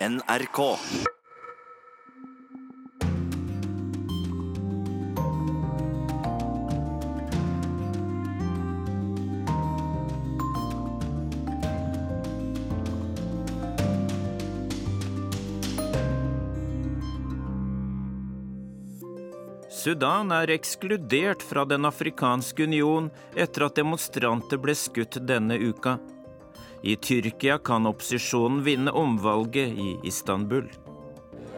NRK. Sudan er ekskludert fra Den afrikanske union etter at demonstranter ble skutt denne uka. I Tyrkia kan opposisjonen vinne omvalget i Istanbul.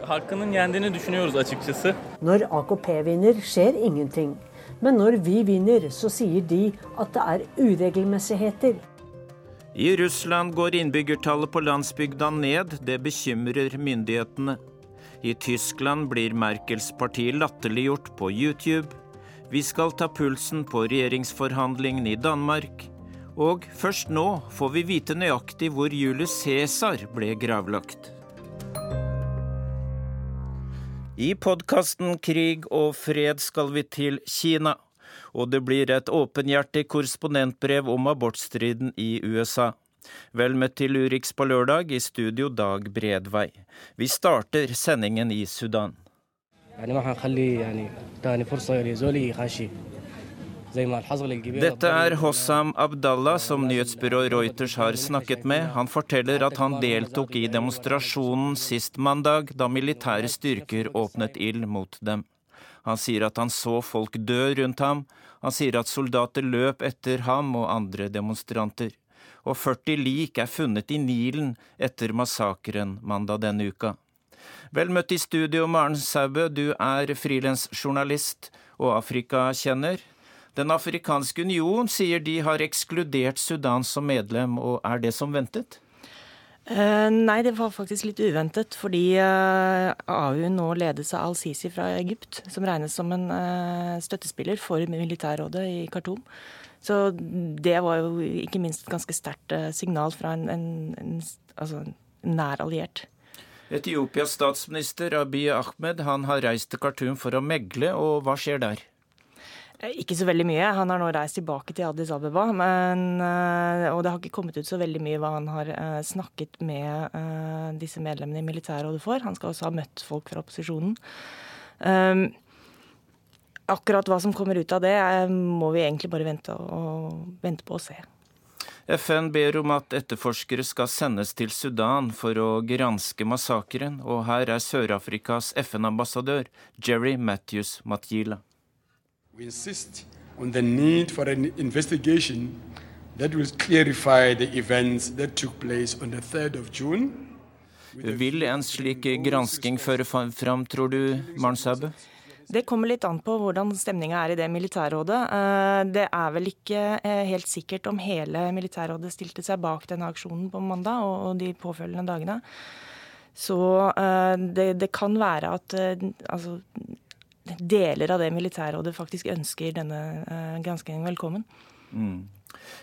Hakkının yendiğini düşünüyoruz açıkçası. Når AKP vinner, skjer ingenting. Men når vi vinner, så sier de at det er uregelmessigheter. I Russland går innbyggertallet på landsbygda ned. Det bekymrer myndighetene. I Tyskland blir Merkels parti latterliggjort på YouTube. Vi skal ta pulsen på regjeringsforhandlingene i Danmark. Og først nå får vi vite nøyaktig hvor Julius Cæsar ble gravlagt. I podkasten Krig og fred skal vi til Kina. Og det blir et åpenhjertig korrespondentbrev om abortstriden i USA. Vel møtt til Urix på lørdag, i studio Dag Bredvei. Vi starter sendingen i Sudan. Dette er Hossam Abdallah, som nyhetsbyrået Reuters har snakket med. Han forteller at han deltok i demonstrasjonen sist mandag, da militære styrker åpnet ild mot dem. Han sier at han så folk dø rundt ham. Han sier at soldater løp etter ham og andre demonstranter. Og 40 lik er funnet i Nilen etter massakren mandag denne uka. Vel møtt i studio, Maren Saubø. Du er frilansjournalist og Afrikakjenner. Den afrikanske union sier de har ekskludert Sudan som medlem, og er det som ventet? Eh, nei, det var faktisk litt uventet, fordi eh, AU nå ledes av al-Sisi fra Egypt, som regnes som en eh, støttespiller for militærrådet i Khartoum. Så det var jo ikke minst et ganske sterkt signal fra en, en, en, altså, en nær alliert. Etiopias statsminister Abiy Ahmed han har reist til Khartoum for å megle, og hva skjer der? Eh, Ikke så veldig mye. Han har nå reist tilbake til Addis Abeba. Men, eh, og det har ikke kommet ut så veldig mye hva han har eh, snakket med disse medlemmene i militærrådet for. Han skal også ha møtt folk fra opposisjonen. Um, akkurat hva som kommer ut av det, må vi egentlig bare vente, og, vente på å se. FN ber om at etterforskere skal sendes til Sudan for å granske massakren, og her er Sør-Afrikas FN-ambassadør Jerry Matthews Matjila. We insist on the need for an investigation that will clarify the events that took place on the 3rd of June. Vil en slik gransking føre fram, tror du, Maren Det kommer litt an på hvordan stemninga er i det militærrådet. Eh, Det er vel ikke eh, helt sikkert om hele militærrådet stilte seg bak denne aksjonen på mandag og de påfølgende dagene. Så eh, det, det kan være at altså, deler av det militærrådet faktisk ønsker denne eh, granskingen velkommen. Mm.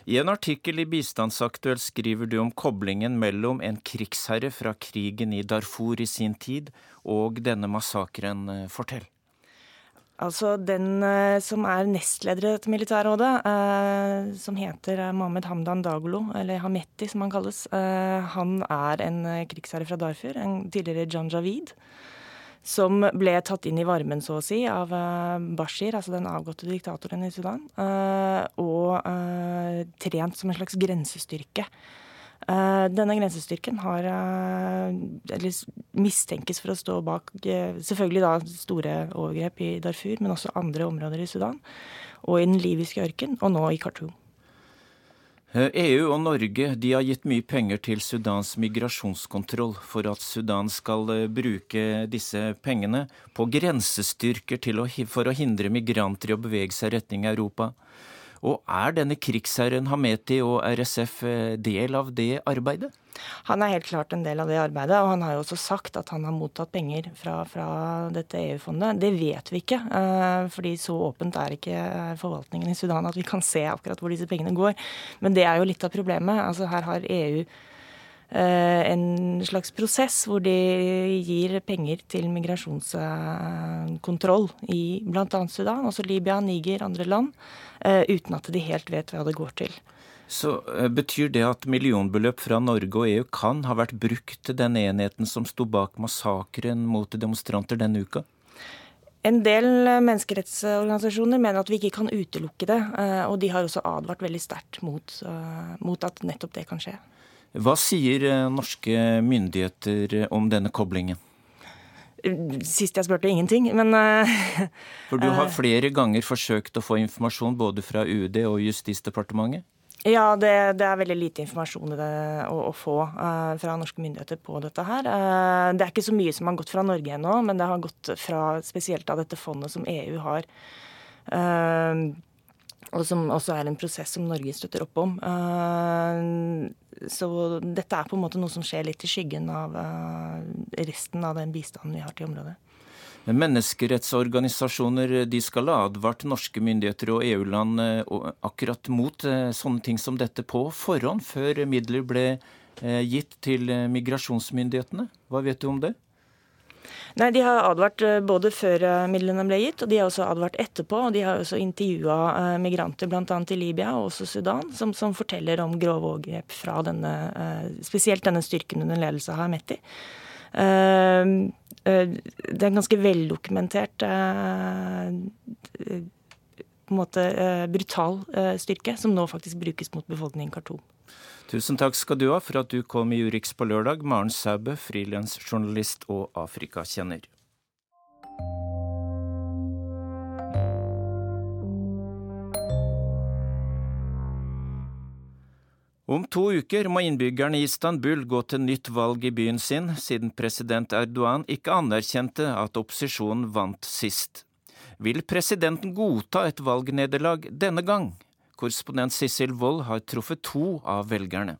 I en artikkel i Bistandsaktuelt skriver du om koblingen mellom en krigsherre fra krigen i Darfur i sin tid og denne massakren. Eh, Fortell. Altså den eh, som er nestleder i dette militærrådet, eh, som heter Mohammed Hamdan Dagolo, eller Hametti som han kalles, eh, han er en krigsherre fra Darfur, en tidligere Janjaweed, som ble tatt inn i varmen, så å si, av eh, Bashir, altså den avgåtte diktatoren i Sudan, eh, og eh, trent som en slags grensestyrke. Denne grensestyrken har, mistenkes for å stå bak selvfølgelig da store overgrep i Darfur, men også andre områder i Sudan, og i den libyske ørken, og nå i Khartoum. Eh, EU og Norge de har gitt mye penger til Sudans migrasjonskontroll for at Sudan skal eh, bruke disse pengene på grensestyrker å, for å hindre migranter i å bevege seg i retning Europa. Og er denne krigsherren Hameti og RSF eh, del av det arbeidet? Han er helt klart en del av det arbeidet, og han har jo også sagt at han har mottatt penger fra, fra dette EU-fondet. Det vet vi ikke, eh, fordi så åpent er ikke eh, forvaltningen i Sudan at vi kan se akkurat hvor disse pengene går. Men det er jo litt av problemet. Altså Her har EU en slags prosess hvor de gir penger til migrasjonskontroll i bl.a. Sudan, også Libya, Niger, andre land, eh, uten at de helt vet hva det går til. Så eh, Betyr det at millionbeløp fra Norge og EU kan ha vært brukt til den enheten som sto bak massakren mot demonstranter denne uka? En del menneskerettsorganisasjoner mener at vi ikke kan utelukke det. Eh, og de har også advart veldig sterkt mot, eh, mot at nettopp det kan skje. Hva sier norske myndigheter om denne koblingen? Sist jeg spurte, ingenting, men For du har flere ganger forsøkt å få informasjon både fra UD og Justisdepartementet? Ja, det, det, er veldig lite informasjon det, å, å, få uh, fra norske myndigheter på dette her. Uh, det er ikke så mye som har gått fra Norge ennå, men det har gått fra spesielt av dette fondet som EU har. Uh, og som også er en prosess som Norge støtter opp om. så dette er på en måte noe som skjer litt i skyggen av resten av den bistanden vi har til området. Menneskerettsorganisasjoner de skal ha advart norske myndigheter og EU-land eh, akkurat mot eh, sånne ting som dette på forhånd, før midler ble eh, gitt til migrasjonsmyndighetene. Hva vet du om det? Nei, De har advart både før midlene ble gitt, og de har også advart etterpå. og De har også intervjua migranter bl.a. i Libya og også Sudan, som, som forteller om grove overgrep fra denne, spesielt denne styrken under ledelse av Eh, det er en ganske veldokumentert eh, på en måte eh, brutal styrke, som nå faktisk brukes mot befolkningen i Khartoum. Tusen takk skal du ha for at du kom i Urix på lørdag, Maren Saube, frilansjournalist og Afrikakjenner. Om to uker må innbyggerne i Istanbul gå til nytt valg i byen sin, siden president Erdogan ikke anerkjente at opposisjonen vant sist. Vil presidenten godta et valgnederlag denne gang? Korrespondent Sissel Wold har truffet to av velgerne.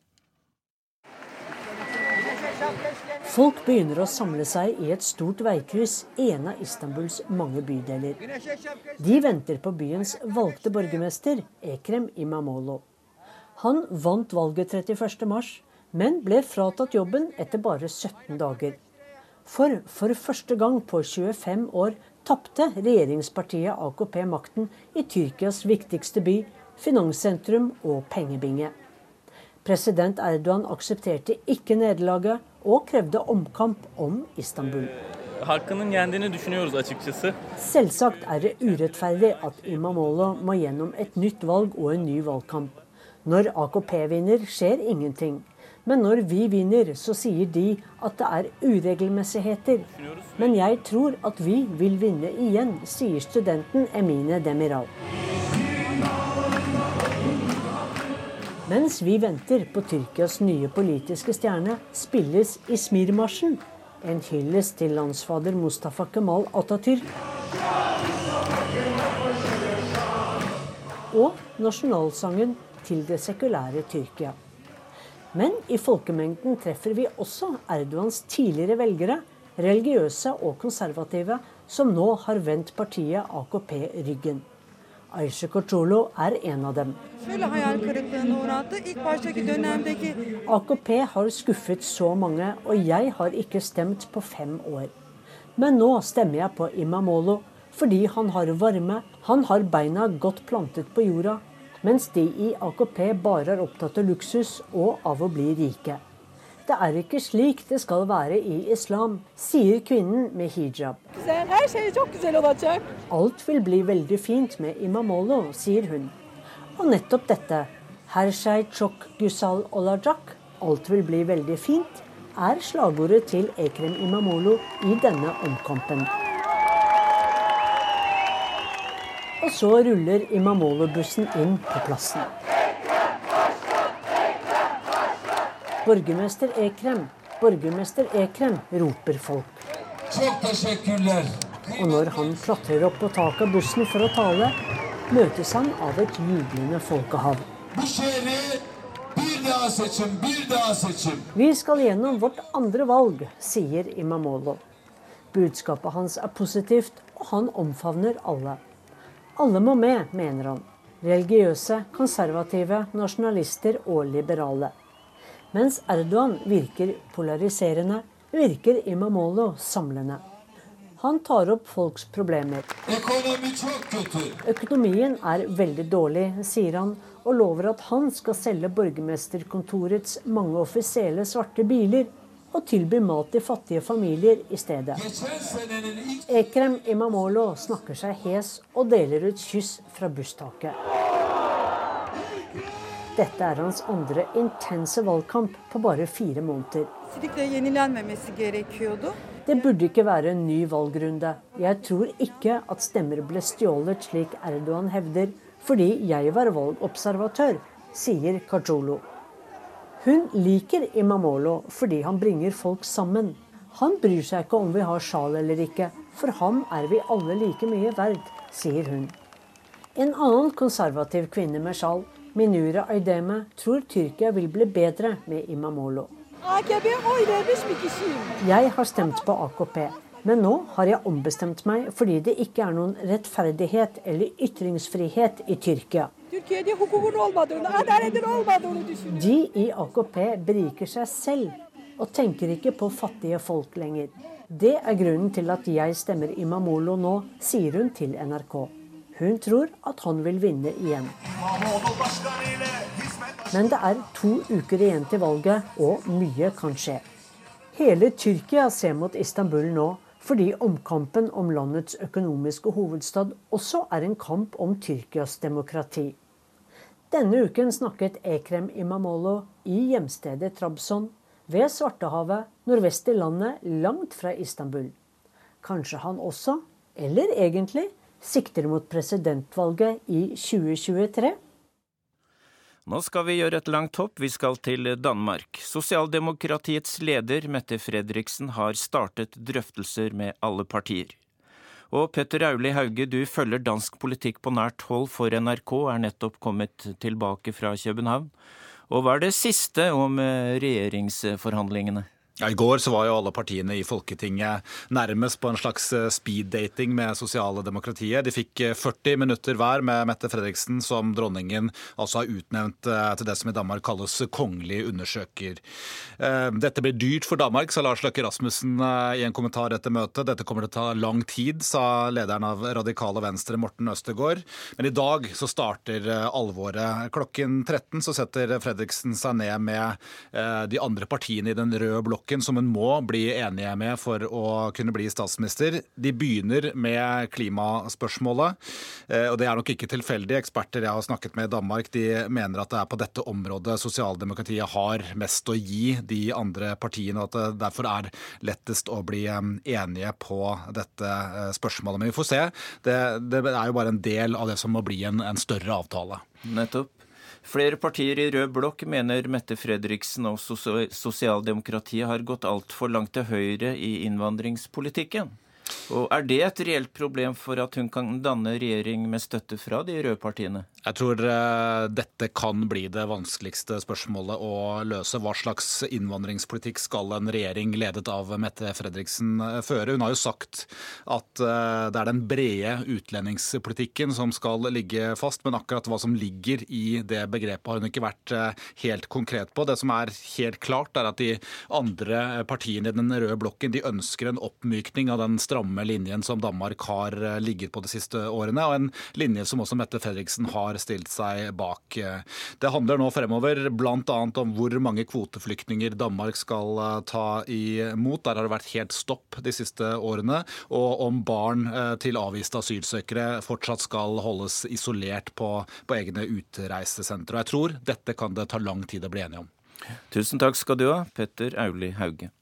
Folk begynner å samle seg i et stort veikryss i en av Istanbuls mange bydeler. De venter på byens valgte borgermester, Ekrem Imamolo. Han vant valget 31.3, men ble fratatt jobben etter bare 17 dager. For for første gang på 25 år tapte regjeringspartiet AKP makten i Tyrkias viktigste by, finanssentrum og pengebinge. President Erdogan aksepterte ikke nederlaget og krevde omkamp om Istanbul. Selvsagt er det urettferdig at Imamolo må gjennom et nytt valg og en ny valgkamp. Når AKP vinner, skjer ingenting. Men når vi vinner, så sier de at det er uregelmessigheter. Men jeg tror at vi vil vinne igjen, sier studenten Emine Demiral. Mens vi venter på Tyrkias nye politiske stjerne, spilles Ismir-marsjen. En hyllest til landsfader Mustafa Kemal Atatürk. Og nasjonalsangen til det sekulære Tyrkia. Men i folkemengden treffer vi også Erdogans tidligere velgere, religiøse og konservative, som nå har vendt partiet AKP ryggen. Ayşe Koçulu er en av dem. AKP har skuffet så mange, og jeg har ikke stemt på fem år. Men nå stemmer jeg på Imamolo fordi han har varme, han har beina godt plantet på jorda, mens de i AKP bare er opptatt av luksus og av å bli rike. Det er ikke slik det skal være i islam, sier kvinnen med hijab. Alt vil bli veldig fint med Imamolo, sier hun. Og nettopp dette, her shay chok gusal olajak, alt vil bli veldig fint, er slagordet til Ekrem Imamolo i denne omkampen. Og så ruller Imamolo-bussen inn på plassen. Borgermester Ekrem, borgermester Ekrem, roper folk. Og når han klatrer opp på taket av bussen for å tale, møtes han av et jublende folkehav. Vi skal gjennom vårt andre valg, sier Imamoglu. Budskapet hans er positivt, og han omfavner alle. Alle må med, mener han. Religiøse, konservative, nasjonalister og liberale. Mens Erdogan virker polariserende, virker Imamolo samlende. Han tar opp folks problemer. Økonomien er veldig dårlig, sier han, og lover at han skal selge borgermesterkontorets mange offisielle svarte biler og tilby mat til fattige familier i stedet. Ekrem Imamolo snakker seg hes og deler ut kyss fra busstaket. Dette er hans andre intense valgkamp på bare fire måneder. Det burde ikke være en ny valgrunde. Jeg tror ikke at stemmer ble stjålet, slik Erdogan hevder, fordi jeg var valgobservatør, sier Kajolo. Hun liker Imamolo fordi han bringer folk sammen. Han bryr seg ikke om vi har sjal eller ikke, for ham er vi alle like mye verd, sier hun. En annen konservativ kvinne med sjal Minura Aydeme tror Tyrkia vil bli bedre med Imamolo. Jeg har stemt på AKP, men nå har jeg ombestemt meg fordi det ikke er noen rettferdighet eller ytringsfrihet i Tyrkia. De i AKP beriker seg selv og tenker ikke på fattige folk lenger. Det er grunnen til at jeg stemmer Imamolo nå, sier hun til NRK. Hun tror at han vil vinne igjen. Men det er to uker igjen til valget, og mye kan skje. Hele Tyrkia ser mot Istanbul nå, fordi omkampen om landets økonomiske hovedstad også er en kamp om Tyrkias demokrati. Denne uken snakket Ekrem Imamolo i hjemstedet Trabzon, ved Svartehavet, nordvest i landet, langt fra Istanbul. Kanskje han også, eller egentlig, sikter mot presidentvalget i 2023? Nå skal vi gjøre et langt hopp, vi skal til Danmark. Sosialdemokratiets leder Mette Fredriksen har startet drøftelser med alle partier. Og Petter Auli Hauge, du følger dansk politikk på nært hold for NRK, er nettopp kommet tilbake fra København. Og hva er det siste om eh, regjeringsforhandlingene? Ja, I går så var jo alle partiene i Folketinget nærmest på en slags eh, speeddating med sosiale demokratiet. De fikk 40 eh, minutter hver med Mette Fredriksen, som dronningen altså har utnevnt eh, til det som i Danmark kalles kongelig undersøker. Dette blir dyrt for Danmark, sa Lars Løkke Rasmussen i en kommentar etter møtet. Dette kommer til å ta lang tid, sa lederen av Radikale Venstre, Morten Østegård. Men i dag så starter alvoret. Klokken 13 så setter Fredriksen seg ned med de andre partiene i den røde blokken blokken som hun må bli enige med for å kunne bli statsminister. De begynner med klimaspørsmålet, eh, og det er nok ikke tilfeldig. Eksperter jeg har snakket med i Danmark, de mener at det er på dette området sosialdemokratiet har mest å gi de andre partiene, og at det derfor er lettest å bli eh, enige på dette eh, spørsmålet. Men vi får se. Det, det er jo bare en del av det som må bli en, en større avtale. Nettopp. Flere partier i rød blokk mener Mette Fredriksen og sosialdemokratiet har gått altfor langt til høyre i innvandringspolitikken. Og Er det et reelt problem for at hun kan danne regjering med støtte fra de røde partiene? Jeg tror uh, dette kan bli det vanskeligste spørsmålet å løse. Hva slags innvandringspolitikk skal en regjering ledet av Mette Fredriksen uh, føre? Hun har jo sagt at uh, det er den brede utlendingspolitikken som skal ligge fast, men akkurat hva som ligger i det begrepet har hun ikke vært helt konkret på. Det som er helt klart, er at de andre partiene i den røde blokken de ønsker en oppmykning av den stramme linjen som Danmark har ligget på de siste årene, og en linje som også Mette Fredriksen har har stilt seg bak. Det handler nå fremover bl.a. om hvor mange kvoteflyktninger Danmark skal eh, ta imot. Der har det vært helt stopp de siste årene. Og om barn eh, til avviste asylsøkere fortsatt skal holdes isolert på, på egne utreisesentre. Jeg tror dette kan det ta lang tid å bli enige om. Tusen takk skal du ha, Petter Auli Hauge.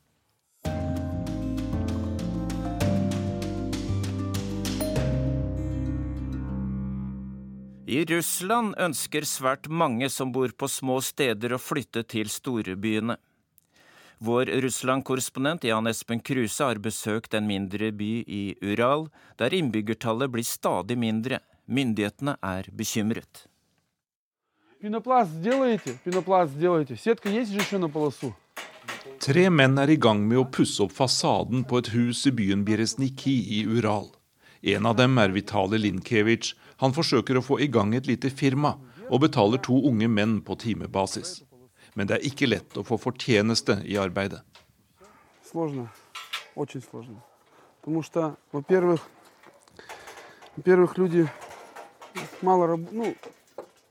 I Russland ønsker svært mange som bor på små steder å flytte til storbyene. Vår Russland-korrespondent Jan Espen Kruse har besøkt en mindre by i Ural, der innbyggertallet blir stadig mindre. Myndighetene er bekymret. Tre menn er i gang med å pusse opp fasaden på et hus i byen Bieresniki i Ural. En av dem er Vitali Linkevitsj, han forsøker å få i gang et lite firma og betaler to unge menn på timebasis. Men det er ikke lett å få fortjeneste i arbeidet. Потому что, во-первых, во-первых, люди мало, ну,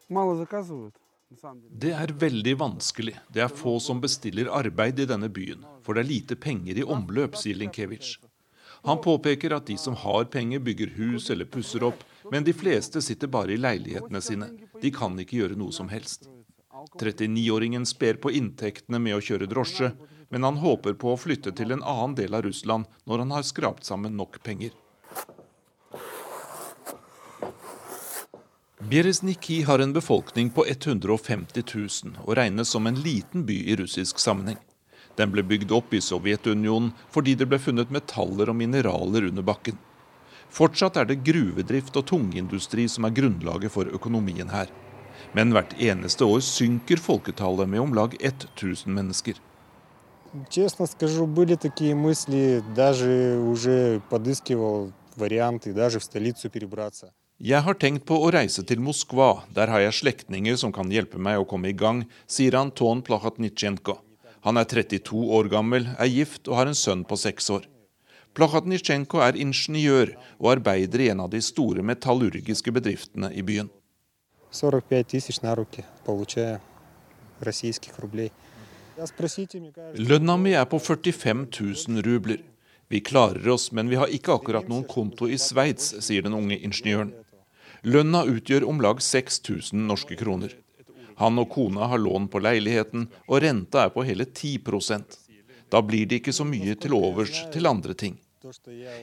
мало заказывают. Det er veldig vanskelig. Det er få som bestiller arbeid i denne byen. For det er lite penger i omløp, sier Linkevitsj. Han påpeker at de som har penger, bygger hus eller pusser opp, men de fleste sitter bare i leilighetene sine. De kan ikke gjøre noe som helst. 39-åringen sper på inntektene med å kjøre drosje, men han håper på å flytte til en annen del av Russland når han har skrapt sammen nok penger. Bjeresniki har en befolkning på 150 000 og regnes som en liten by i russisk sammenheng. Den ble bygd opp i Sovjetunionen fordi det ble funnet metaller og mineraler under bakken. Fortsatt er det gruvedrift og tungindustri som er grunnlaget for økonomien her. Men hvert eneste år synker folketallet med om lag 1000 mennesker. Честно скажу, были такие мысли, даже уже подыскивал варианты, даже в столицу перебраться. Jeg har tenkt på å reise til Moskva, der har jeg slektninger som kan hjelpe meg å komme i gang, sier Anton Plakhatnitsjenko. Han er 32 år gammel, er gift og har en sønn på seks år. Plakhatnitsjenko er ingeniør og arbeider i en av de store metallurgiske bedriftene i byen. 45 Lønna mi er på 45 000 rubler. Vi klarer oss, men vi har ikke akkurat noen konto i Sveits, sier den unge ingeniøren. Lønna utgjør om lag 6000 norske kroner. Han og kona har lån på leiligheten, og renta er på hele 10% Da blir det ikke så mye til overs til andre ting.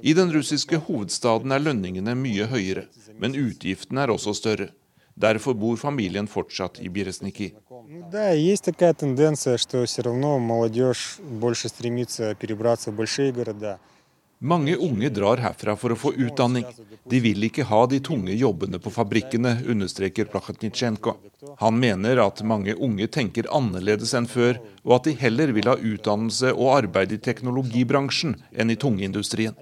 I den russiske hovedstaden er lønningene mye høyere, men utgiftene er også større. Derfor bor familien fortsatt i Biresniki. Да, mange unge drar herfra for å få utdanning. De vil ikke ha de tunge jobbene på fabrikkene, understreker Plakhatnitsjenko. Han mener at mange unge tenker annerledes enn før, og at de heller vil ha utdannelse og arbeid i teknologibransjen enn i tungeindustrien.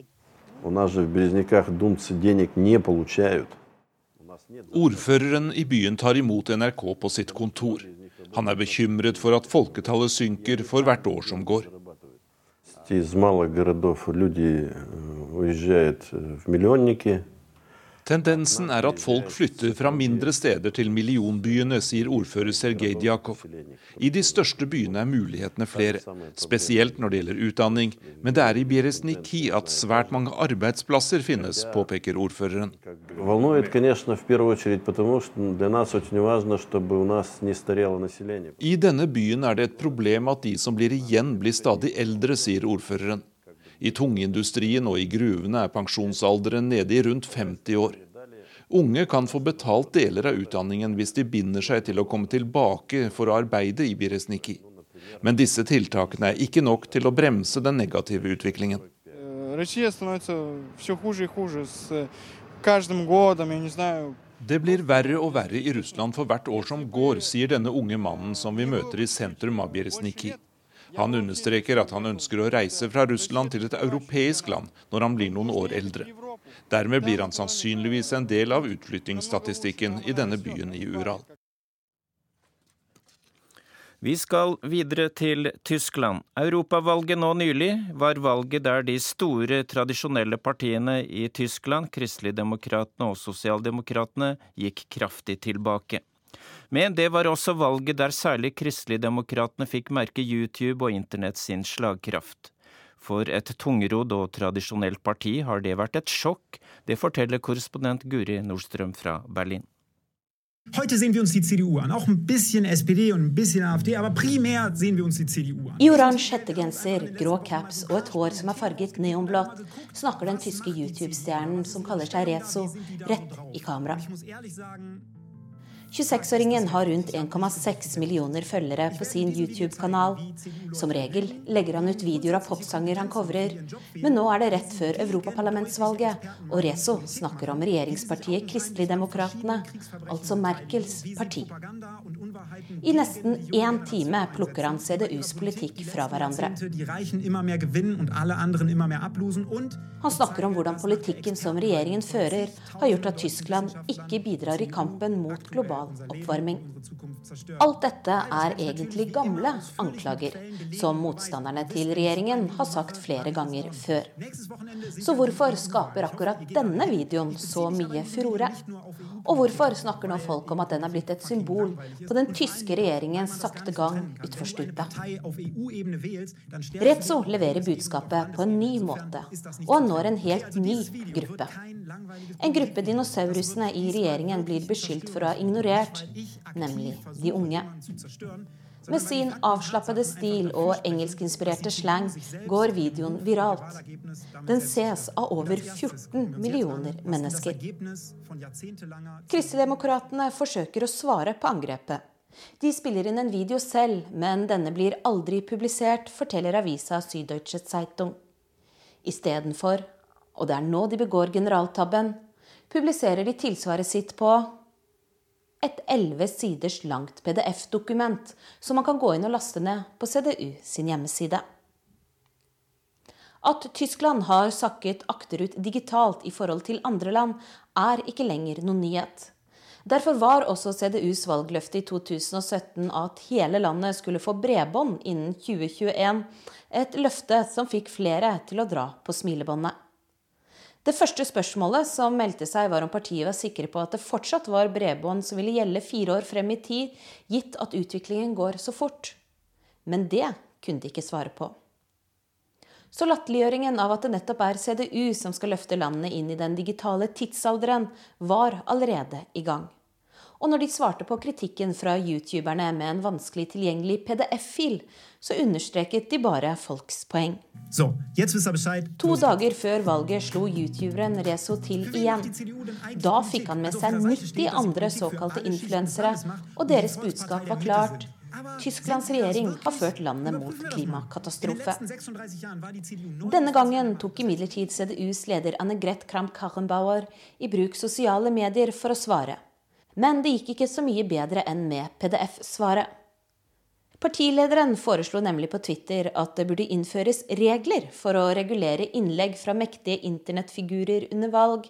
Ordføreren i byen tar imot NRK på sitt kontor. Han er bekymret for at folketallet synker for hvert år som går. Из малых городов люди э, уезжают в миллионники. Tendensen er at folk flytter fra mindre steder til millionbyene, sier ordfører Sergej Djakov. I de største byene er mulighetene flere, spesielt når det gjelder utdanning. Men det er i Bereznikhi at svært mange arbeidsplasser finnes, påpeker ordføreren. I denne byen er det et problem at de som blir igjen, blir stadig eldre, sier ordføreren. I tungindustrien og i gruvene er pensjonsalderen nede i rundt 50 år. Unge kan få betalt deler av utdanningen hvis de binder seg til å komme tilbake for å arbeide i Biresniki. Men disse tiltakene er ikke nok til å bremse den negative utviklingen. Det blir verre og verre i Russland for hvert år som går, sier denne unge mannen som vi møter i sentrum av Biresniki. Han understreker at han ønsker å reise fra Russland til et europeisk land når han blir noen år eldre. Dermed blir han sannsynligvis en del av utflyttingsstatistikken i denne byen i Ural. Vi skal videre til Tyskland. Europavalget nå nylig var valget der de store, tradisjonelle partiene i Tyskland, Kristeligdemokratene og Sosialdemokratene, gikk kraftig tilbake. Men det var også valget der særlig Kristeligdemokratene fikk merke YouTube og internett sin slagkraft. For et tungrodd og tradisjonelt parti har det vært et sjokk. Det forteller korrespondent Guri Nordstrøm fra Berlin. Heute sehen wir uns die CDU an, auch ein bisschen SPD und ein bisschen AfD, aber primär sehen wir uns die CDU an. I oransje hettegenser, grå caps og et hår som er farget neonblått, snakker den tyske YouTube-stjernen som kaller seg Rezo, rett i kamera. 26-åringen har rundt 1,6 millioner følgere på sin YouTube-kanal. Som regel legger han ut videoer av popsanger han covrer, men nå er det rett før europaparlamentsvalget, og Rezo snakker om regjeringspartiet Kristelig Demokratene, altså Merkels parti. I nesten én time plukker han CDUs politikk fra hverandre. Han snakker om hvordan politikken som regjeringen fører, har gjort at Tyskland ikke bidrar i kampen mot global oppvarming. Alt dette er egentlig gamle anklager, som motstanderne til regjeringen har sagt flere ganger før. Så hvorfor skaper akkurat denne videoen så mye furore? Og hvorfor snakker nå folk om at den er blitt et symbol på den tyske regjeringens sakte gang utfor stupet? Rezzo leverer budskapet på en ny måte, og han når en helt ny gruppe. En gruppe dinosaurusene i regjeringen blir beskyldt for å ha ignorert, nemlig de unge. Med sin avslappede stil og engelskinspirerte slang går videoen viralt. Den ses av over 14 millioner mennesker. Kristendemokratene forsøker å svare på angrepet. De spiller inn en video selv, men denne blir aldri publisert, forteller avisa Süddeutsche Zeitung. Istedenfor, og det er nå de begår generaltabben, publiserer de tilsvaret sitt på et elleve siders langt PDF-dokument som man kan gå inn og laste ned på CDU sin hjemmeside. At Tyskland har sakket akterut digitalt i forhold til andre land, er ikke lenger noen nyhet. Derfor var også CDUs valgløfte i 2017 at hele landet skulle få bredbånd innen 2021, et løfte som fikk flere til å dra på smilebåndet. Det første spørsmålet som meldte seg, var om partiet var sikre på at det fortsatt var bredbånd som ville gjelde fire år frem i tid, gitt at utviklingen går så fort. Men det kunne de ikke svare på. Så latterliggjøringen av at det nettopp er CDU som skal løfte landet inn i den digitale tidsalderen, var allerede i gang. Og når de svarte på kritikken fra youtuberne med en vanskelig tilgjengelig PDF-fil, så understreket de bare folks poeng. So, to dager før valget slo youtuberen Rezo til igjen. Da fikk han med seg 90 andre såkalte influensere, og deres budskap var klart. Tysklands regjering har ført landet mot klimakatastrofe. Denne gangen tok imidlertid CDUs leder Annegret Kramp-Karrenbauer i bruk sosiale medier for å svare. Men det gikk ikke så mye bedre enn med PDF-svaret. Partilederen foreslo nemlig på Twitter at det burde innføres regler for å regulere innlegg fra mektige internettfigurer under valg.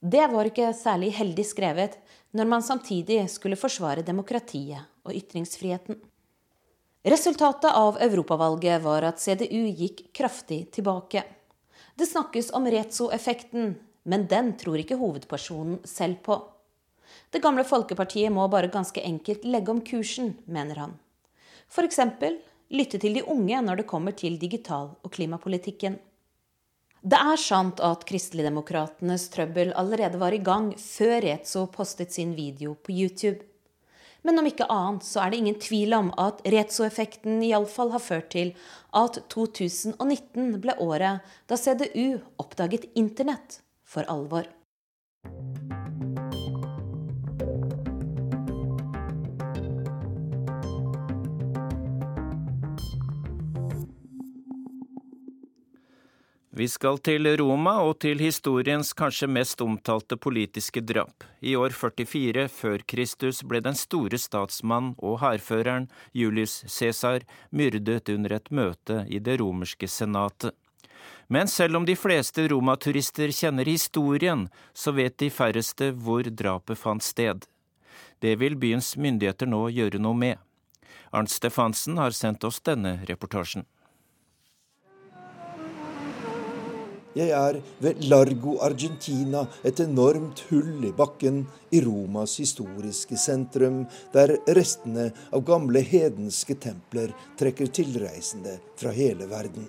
Det var ikke særlig heldig skrevet når man samtidig skulle forsvare demokratiet og ytringsfriheten. Resultatet av europavalget var at CDU gikk kraftig tilbake. Det snakkes om Rezo-effekten, men den tror ikke hovedpersonen selv på. Det gamle Folkepartiet må bare ganske enkelt legge om kursen, mener han. F.eks. lytte til de unge når det kommer til digital- og klimapolitikken. Det er sant at Kristeligdemokratenes trøbbel allerede var i gang før Rezo postet sin video på YouTube. Men om ikke annet så er det ingen tvil om at Rezo-effekten iallfall har ført til at 2019 ble året da CDU oppdaget Internett for alvor. Vi skal til Roma og til historiens kanskje mest omtalte politiske drap. I år 44 før Kristus ble den store statsmann og hærføreren Julius Cæsar myrdet under et møte i det romerske senatet. Men selv om de fleste romaturister kjenner historien, så vet de færreste hvor drapet fant sted. Det vil byens myndigheter nå gjøre noe med. Arnt Stefansen har sendt oss denne reportasjen. Jeg er ved Largo Argentina, et enormt hull i bakken i Romas historiske sentrum, der restene av gamle hedenske templer trekker tilreisende fra hele verden.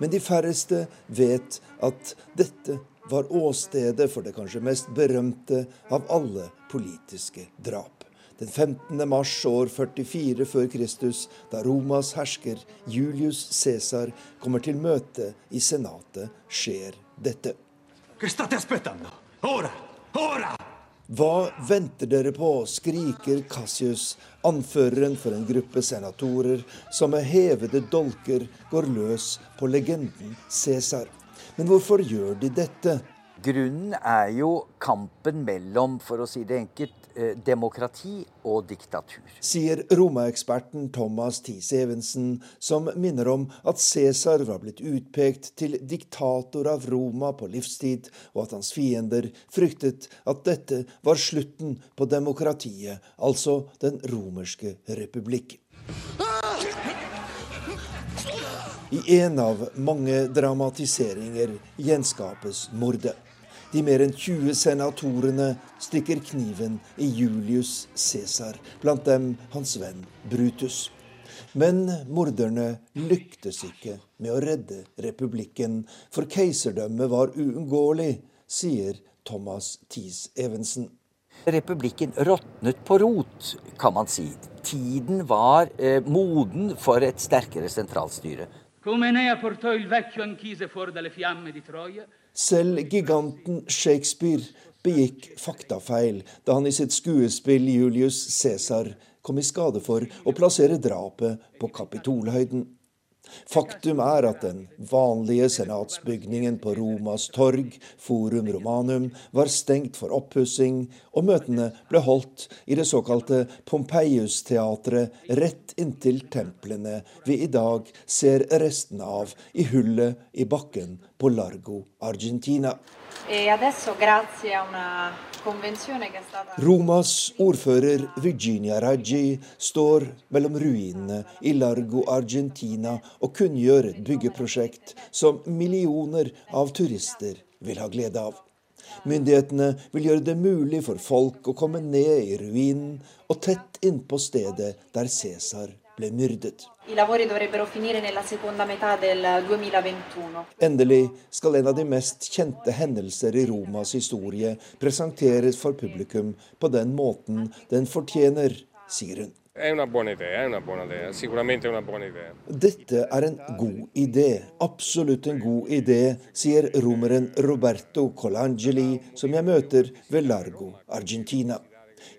Men de færreste vet at dette var åstedet for det kanskje mest berømte av alle politiske drap den 15. mars år 44 før Kristus, da Romas hersker Julius Cæsar kommer til møte i Senatet, skjer dette. Hva venter dere på, skriker Cassius, anføreren for en gruppe senatorer som med hevede dolker går løs på legenden Cæsar. Men hvorfor gjør de dette? Grunnen er jo kampen mellom, for å si det enkelt, demokrati og diktatur. Sier Roma-eksperten Thomas Thies Evensen, som minner om at Cæsar var blitt utpekt til diktator av Roma på livstid, og at hans fiender fryktet at dette var slutten på demokratiet, altså den romerske republikk. I en av mange dramatiseringer gjenskapes mordet. De mer enn 20 senatorene stikker kniven i Julius Cæsar, blant dem hans venn Brutus. Men morderne lyktes ikke med å redde republikken, for keiserdømmet var uunngåelig, sier Thomas Thies Evensen. Republikken råtnet på rot, kan man si. Tiden var eh, moden for et sterkere sentralstyre. Come Enea portò il vecchio anchise fuori dalle fiamme di Troia, selv giganten Shakespeare begikk faktafeil da han i sitt skuespill Julius Cæsar kom i skade for å plassere drapet på Kapitolhøyden. Faktum er at den vanlige senatsbygningen på Romas torg, Forum Romanum, var stengt for oppussing, og møtene ble holdt i det såkalte Pompeius-teatret rett inntil templene vi i dag ser restene av i hullet i bakken på Largo, Argentina. E Romas ordfører Virginia Raggi står mellom ruinene i Largo Argentina og kunngjør et byggeprosjekt som millioner av turister vil ha glede av. Myndighetene vil gjøre det mulig for folk å komme ned i ruinen og tett innpå stedet der Cæsar ble myrdet. Endelig skal en av de mest kjente hendelser i Romas historie presenteres for publikum på den måten den fortjener, sier hun. Dette er en god idé, absolutt en god idé, sier romeren Roberto Colangeli, som jeg møter ved Largo, Argentina.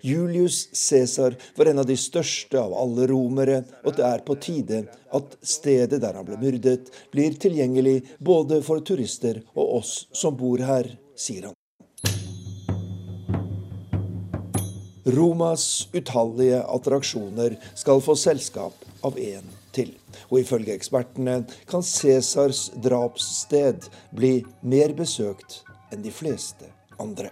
Julius Cæsar var en av de største av alle romere, og det er på tide at stedet der han ble myrdet, blir tilgjengelig både for turister og oss som bor her, sier han. Romas utallige attraksjoner skal få selskap av én til. Og ifølge ekspertene kan Cæsars drapssted bli mer besøkt enn de fleste andre.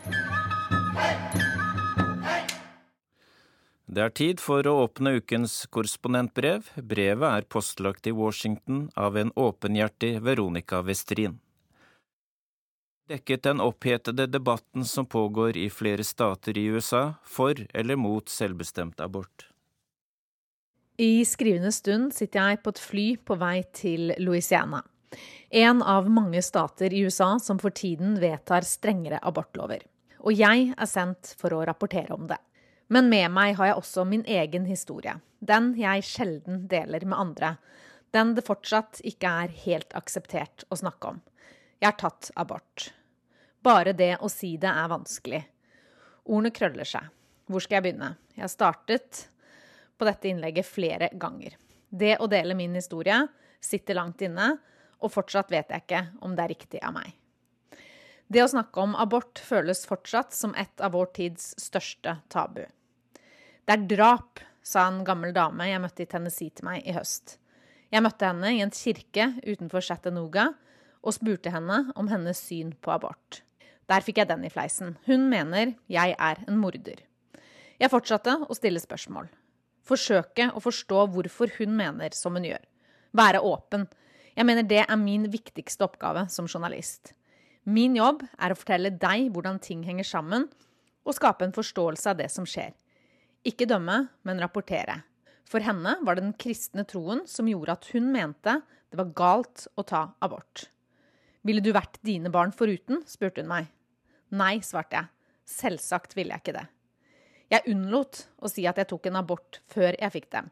Det er tid for å åpne ukens korrespondentbrev. Brevet er postlagt i Washington av en åpenhjertig Veronica Westrin. Dekket den opphetede debatten som pågår i flere stater i USA for eller mot selvbestemt abort. I skrivende stund sitter jeg på et fly på vei til Louisiana. En av mange stater i USA som for tiden vedtar strengere abortlover. Og jeg er sendt for å rapportere om det. Men med meg har jeg også min egen historie. Den jeg sjelden deler med andre. Den det fortsatt ikke er helt akseptert å snakke om. Jeg har tatt abort. Bare det å si det er vanskelig. Ordene krøller seg. Hvor skal jeg begynne? Jeg har startet på dette innlegget flere ganger. Det å dele min historie sitter langt inne, og fortsatt vet jeg ikke om det er riktig av meg. Det å snakke om abort føles fortsatt som et av vår tids største tabu. Det er drap, sa en gammel dame jeg møtte i Tennessee til meg i høst. Jeg møtte henne i en kirke utenfor Chattanooga og spurte henne om hennes syn på abort. Der fikk jeg den i fleisen. Hun mener jeg er en morder. Jeg fortsatte å stille spørsmål. Forsøke å forstå hvorfor hun mener som hun gjør. Være åpen. Jeg mener det er min viktigste oppgave som journalist. Min jobb er å fortelle deg hvordan ting henger sammen, og skape en forståelse av det som skjer. Ikke dømme, men rapportere. For henne var det den kristne troen som gjorde at hun mente det var galt å ta abort. Ville du vært dine barn foruten? spurte hun meg. Nei, svarte jeg. Selvsagt ville jeg ikke det. Jeg unnlot å si at jeg tok en abort før jeg fikk dem.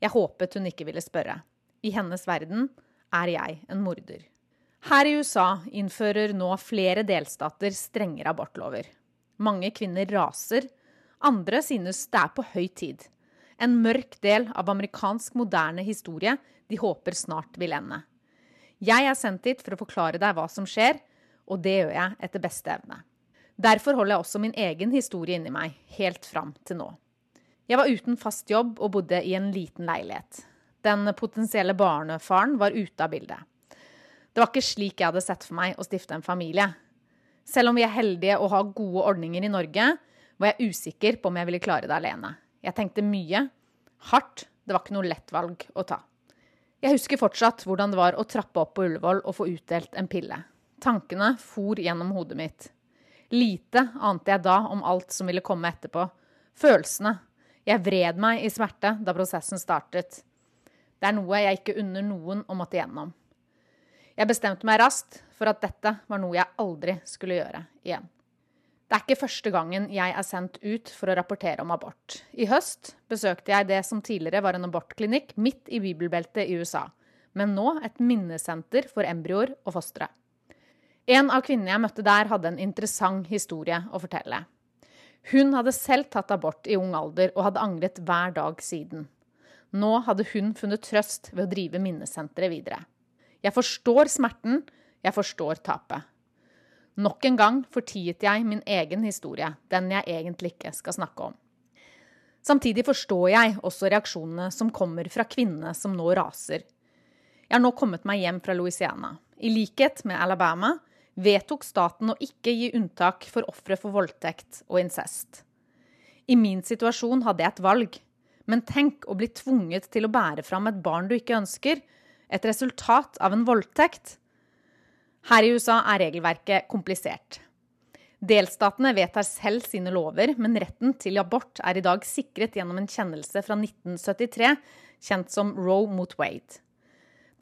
Jeg håpet hun ikke ville spørre. I hennes verden er jeg en morder. Her i USA innfører nå flere delstater strengere abortlover. Mange kvinner raser andre synes det er på høy tid. En mørk del av amerikansk moderne historie de håper snart vil ende. Jeg er sendt dit for å forklare deg hva som skjer, Og det gjør jeg etter beste evne. Derfor holder jeg også min egen historie inni meg, helt fram til nå. Jeg var uten fast jobb og bodde i en liten leilighet. Den potensielle barnefaren var ute av bildet. Det var ikke slik jeg hadde sett for meg å stifte en familie. Selv om vi er heldige og har gode ordninger i Norge, var jeg usikker på om jeg ville klare det alene. Jeg tenkte mye. Hardt. Det var ikke noe lett valg å ta. Jeg husker fortsatt hvordan det var å trappe opp på Ullevål og få utdelt en pille. Tankene for gjennom hodet mitt. Lite ante jeg da om alt som ville komme etterpå. Følelsene. Jeg vred meg i smerte da prosessen startet. Det er noe jeg ikke unner noen å måtte gjennom. Jeg bestemte meg raskt for at dette var noe jeg aldri skulle gjøre igjen. Det er ikke første gangen jeg er sendt ut for å rapportere om abort. I høst besøkte jeg det som tidligere var en abortklinikk midt i bibelbeltet i USA, men nå et minnesenter for embryoer og fostre. En av kvinnene jeg møtte der, hadde en interessant historie å fortelle. Hun hadde selv tatt abort i ung alder og hadde angret hver dag siden. Nå hadde hun funnet trøst ved å drive minnesenteret videre. Jeg forstår smerten, jeg forstår tapet. Nok en gang fortiet jeg min egen historie, den jeg egentlig ikke skal snakke om. Samtidig forstår jeg også reaksjonene som kommer fra kvinnene som nå raser. Jeg har nå kommet meg hjem fra Louisiana. I likhet med Alabama vedtok staten å ikke gi unntak for ofre for voldtekt og incest. I min situasjon hadde jeg et valg. Men tenk å bli tvunget til å bære fram et barn du ikke ønsker, et resultat av en voldtekt. Her i USA er regelverket komplisert. Delstatene vedtar selv sine lover, men retten til abort er i dag sikret gjennom en kjennelse fra 1973, kjent som Roe mot Wade.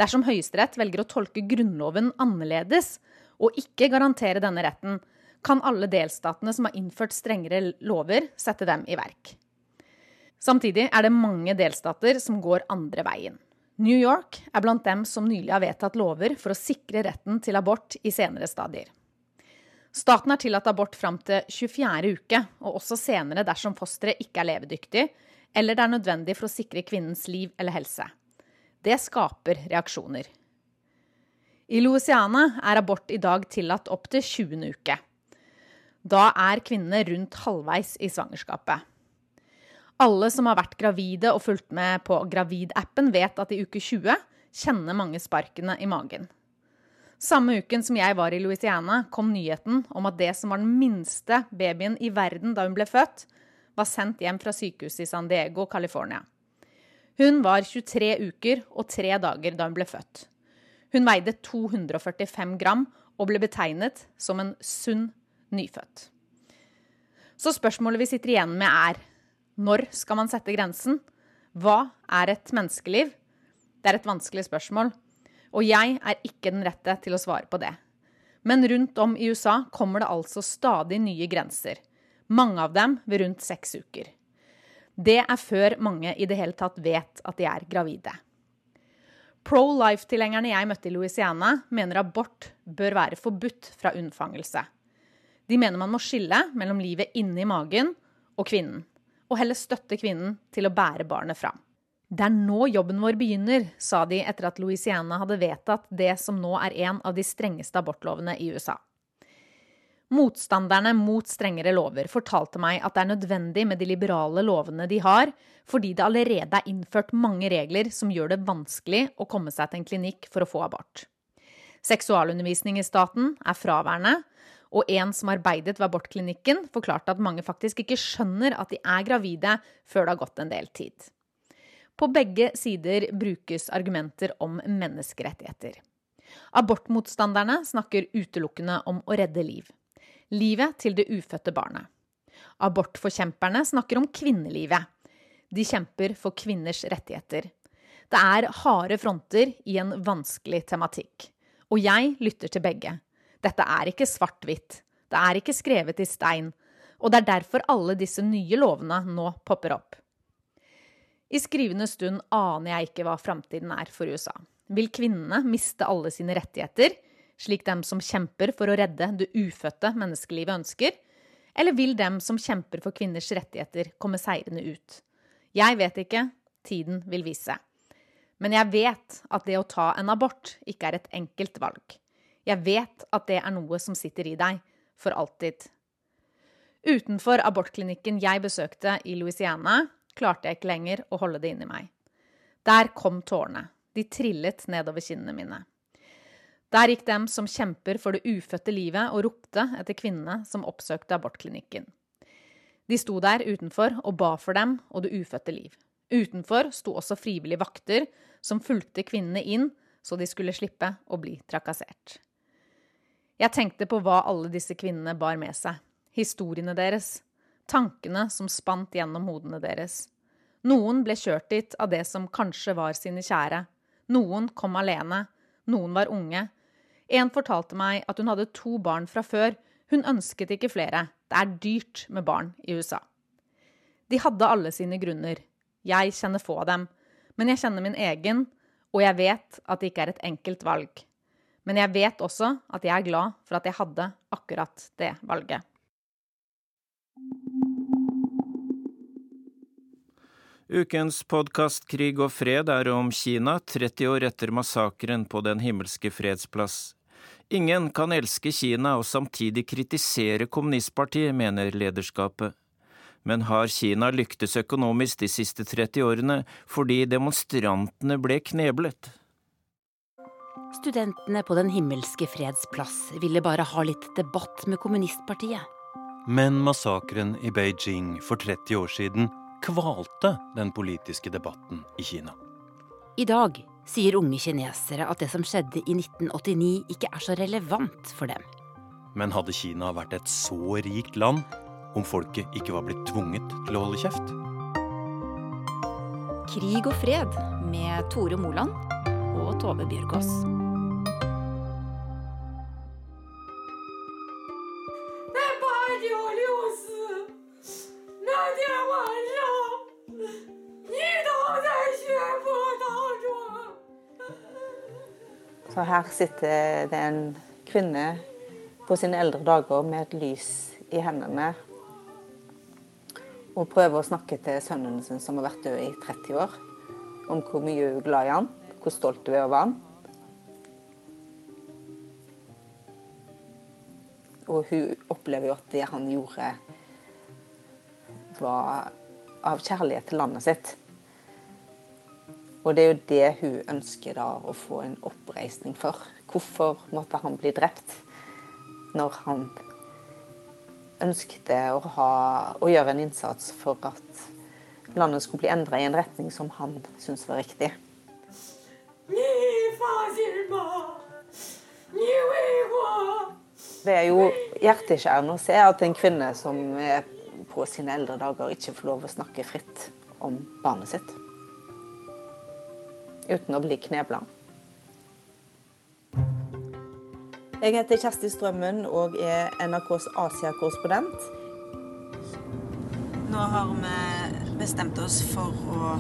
Dersom Høyesterett velger å tolke Grunnloven annerledes og ikke garantere denne retten, kan alle delstatene som har innført strengere lover, sette dem i verk. Samtidig er det mange delstater som går andre veien. New York er blant dem som nylig har vedtatt lover for å sikre retten til abort i senere stadier. Staten har tillatt abort fram til 24. uke, og også senere dersom fosteret ikke er levedyktig, eller det er nødvendig for å sikre kvinnens liv eller helse. Det skaper reaksjoner. I Louisiana er abort i dag tillatt opp til 20. uke. Da er kvinnene rundt halvveis i svangerskapet. Alle som har vært gravide og fulgt med på Gravid-appen, vet at i uke 20 kjenner mange sparkene i magen. Samme uken som jeg var i Louisiana, kom nyheten om at det som var den minste babyen i verden da hun ble født, var sendt hjem fra sykehuset i San Diego, California. Hun var 23 uker og 3 dager da hun ble født. Hun veide 245 gram og ble betegnet som en sunn nyfødt. Så spørsmålet vi sitter igjen med, er når skal man sette grensen? Hva er et menneskeliv? Det er et vanskelig spørsmål, og jeg er ikke den rette til å svare på det. Men rundt om i USA kommer det altså stadig nye grenser. Mange av dem ved rundt seks uker. Det er før mange i det hele tatt vet at de er gravide. Pro-life-tilhengerne jeg møtte i Louisiana, mener abort bør være forbudt fra unnfangelse. De mener man må skille mellom livet inni magen og kvinnen og heller støtte kvinnen til å bære barnet fram. Det er nå jobben vår begynner, sa de etter at Louisiana hadde vedtatt det som nå er en av de strengeste abortlovene i USA. Motstanderne mot strengere lover fortalte meg at det er nødvendig med de liberale lovene de har, fordi det allerede er innført mange regler som gjør det vanskelig å komme seg til en klinikk for å få abort. Seksualundervisning i staten er fraværende, og en som arbeidet ved abortklinikken, forklarte at mange faktisk ikke skjønner at de er gravide før det har gått en del tid. På begge sider brukes argumenter om menneskerettigheter. Abortmotstanderne snakker utelukkende om å redde liv. Livet til det ufødte barnet. Abortforkjemperne snakker om kvinnelivet. De kjemper for kvinners rettigheter. Det er harde fronter i en vanskelig tematikk. Og jeg lytter til begge. Dette er ikke svart-hvitt. Det er ikke skrevet i stein. Og det er derfor alle disse nye lovene nå popper opp. I skrivende stund aner jeg ikke hva framtiden er for USA. Vil kvinnene miste alle sine rettigheter, slik dem som kjemper for å redde det ufødte menneskelivet ønsker? Eller vil dem som kjemper for kvinners rettigheter, komme seirende ut? Jeg vet ikke. Tiden vil vise. Men jeg vet at det å ta en abort ikke er et enkelt valg. Jeg vet at det er noe som sitter i deg, for alltid. Utenfor abortklinikken jeg besøkte i Louisiana, klarte jeg ikke lenger å holde det inni meg. Der kom tårene. De trillet nedover kinnene mine. Der gikk dem som kjemper for det ufødte livet og ropte etter kvinnene som oppsøkte abortklinikken. De sto der utenfor og ba for dem og det ufødte liv. Utenfor sto også frivillige vakter som fulgte kvinnene inn så de skulle slippe å bli trakassert. Jeg tenkte på hva alle disse kvinnene bar med seg. Historiene deres. Tankene som spant gjennom hodene deres. Noen ble kjørt dit av det som kanskje var sine kjære. Noen kom alene. Noen var unge. En fortalte meg at hun hadde to barn fra før. Hun ønsket ikke flere. Det er dyrt med barn i USA. De hadde alle sine grunner. Jeg kjenner få av dem. Men jeg kjenner min egen, og jeg vet at det ikke er et enkelt valg. Men jeg vet også at jeg er glad for at jeg hadde akkurat det valget. Ukens podkast Krig og fred er om Kina 30 år etter massakren på Den himmelske fredsplass. Ingen kan elske Kina og samtidig kritisere kommunistpartiet, mener lederskapet. Men har Kina lyktes økonomisk de siste 30 årene fordi demonstrantene ble kneblet? Studentene på Den himmelske freds plass ville bare ha litt debatt med kommunistpartiet. Men massakren i Beijing for 30 år siden kvalte den politiske debatten i Kina. I dag sier unge kinesere at det som skjedde i 1989 ikke er så relevant for dem. Men hadde Kina vært et så rikt land om folket ikke var blitt tvunget til å holde kjeft? Krig og fred med Tore Moland og Tove Bjørgaas. Her sitter det en kvinne på sine eldre dager med et lys i hendene og prøver å snakke til sønnen sin som har vært død i 30 år, om hvor mye hun er glad i han, hvor stolt hun er over han. Og hun opplever jo at det han gjorde, var av kjærlighet til landet sitt. Og det er jo det hun ønsker da å få en oppreisning for. Hvorfor måtte han bli drept når han ønsket å, ha, å gjøre en innsats for at landet skulle bli endra i en retning som han syntes var riktig. Det er jo hjerteskjærende å se at en kvinne som er på sine eldre dager, ikke får lov å snakke fritt om barnet sitt uten å bli knebla. Jeg heter Kjersti Strømmen og er NRKs Asia-korrespondent. Nå har vi bestemt oss for å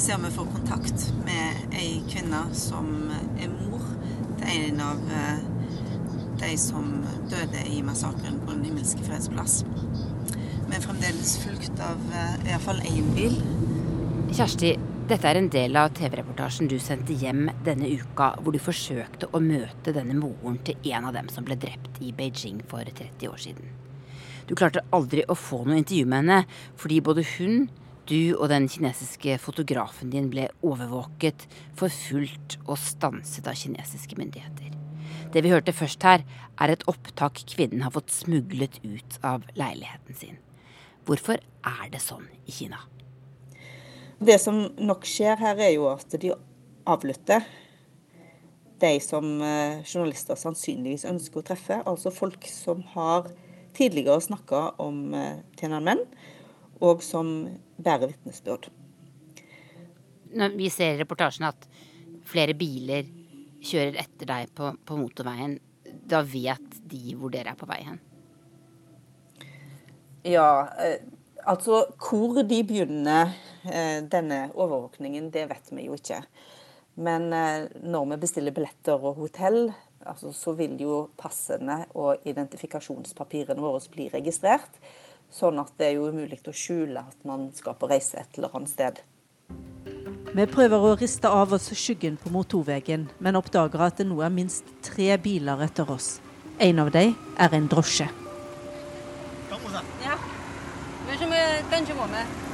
se om vi får kontakt med ei kvinne som er mor til en av eh, de som døde i massakren på Den himmelske freds plass. Vi er fremdeles fulgt av eh, iallfall én bil. Kjersti, dette er en del av TV-reportasjen du sendte hjem denne uka, hvor du forsøkte å møte denne moren til en av dem som ble drept i Beijing for 30 år siden. Du klarte aldri å få noe intervju med henne, fordi både hun, du og den kinesiske fotografen din ble overvåket, forfulgt og stanset av kinesiske myndigheter. Det vi hørte først her, er et opptak kvinnen har fått smuglet ut av leiligheten sin. Hvorfor er det sånn i Kina? Det som nok skjer her, er jo at de avlytter de som eh, journalister sannsynligvis ønsker å treffe. Altså folk som har tidligere snakka om eh, Tiananmen, og som bærer vitnesbyrd. Når vi ser i reportasjen at flere biler kjører etter deg på, på motorveien, da vet de hvor dere er på vei hen? Ja, eh, altså hvor de begynner denne overvåkningen, det vet vi jo ikke. Men eh, når vi bestiller billetter og hotell, altså, så vil jo passene og identifikasjonspapirene våre bli registrert. Sånn at det er jo umulig å skjule at man skal på reise et eller annet sted. Vi prøver å riste av oss skyggen på motorveien, men oppdager at det nå er minst tre biler etter oss. En av dem er en drosje. Ja. 为什么跟着我们？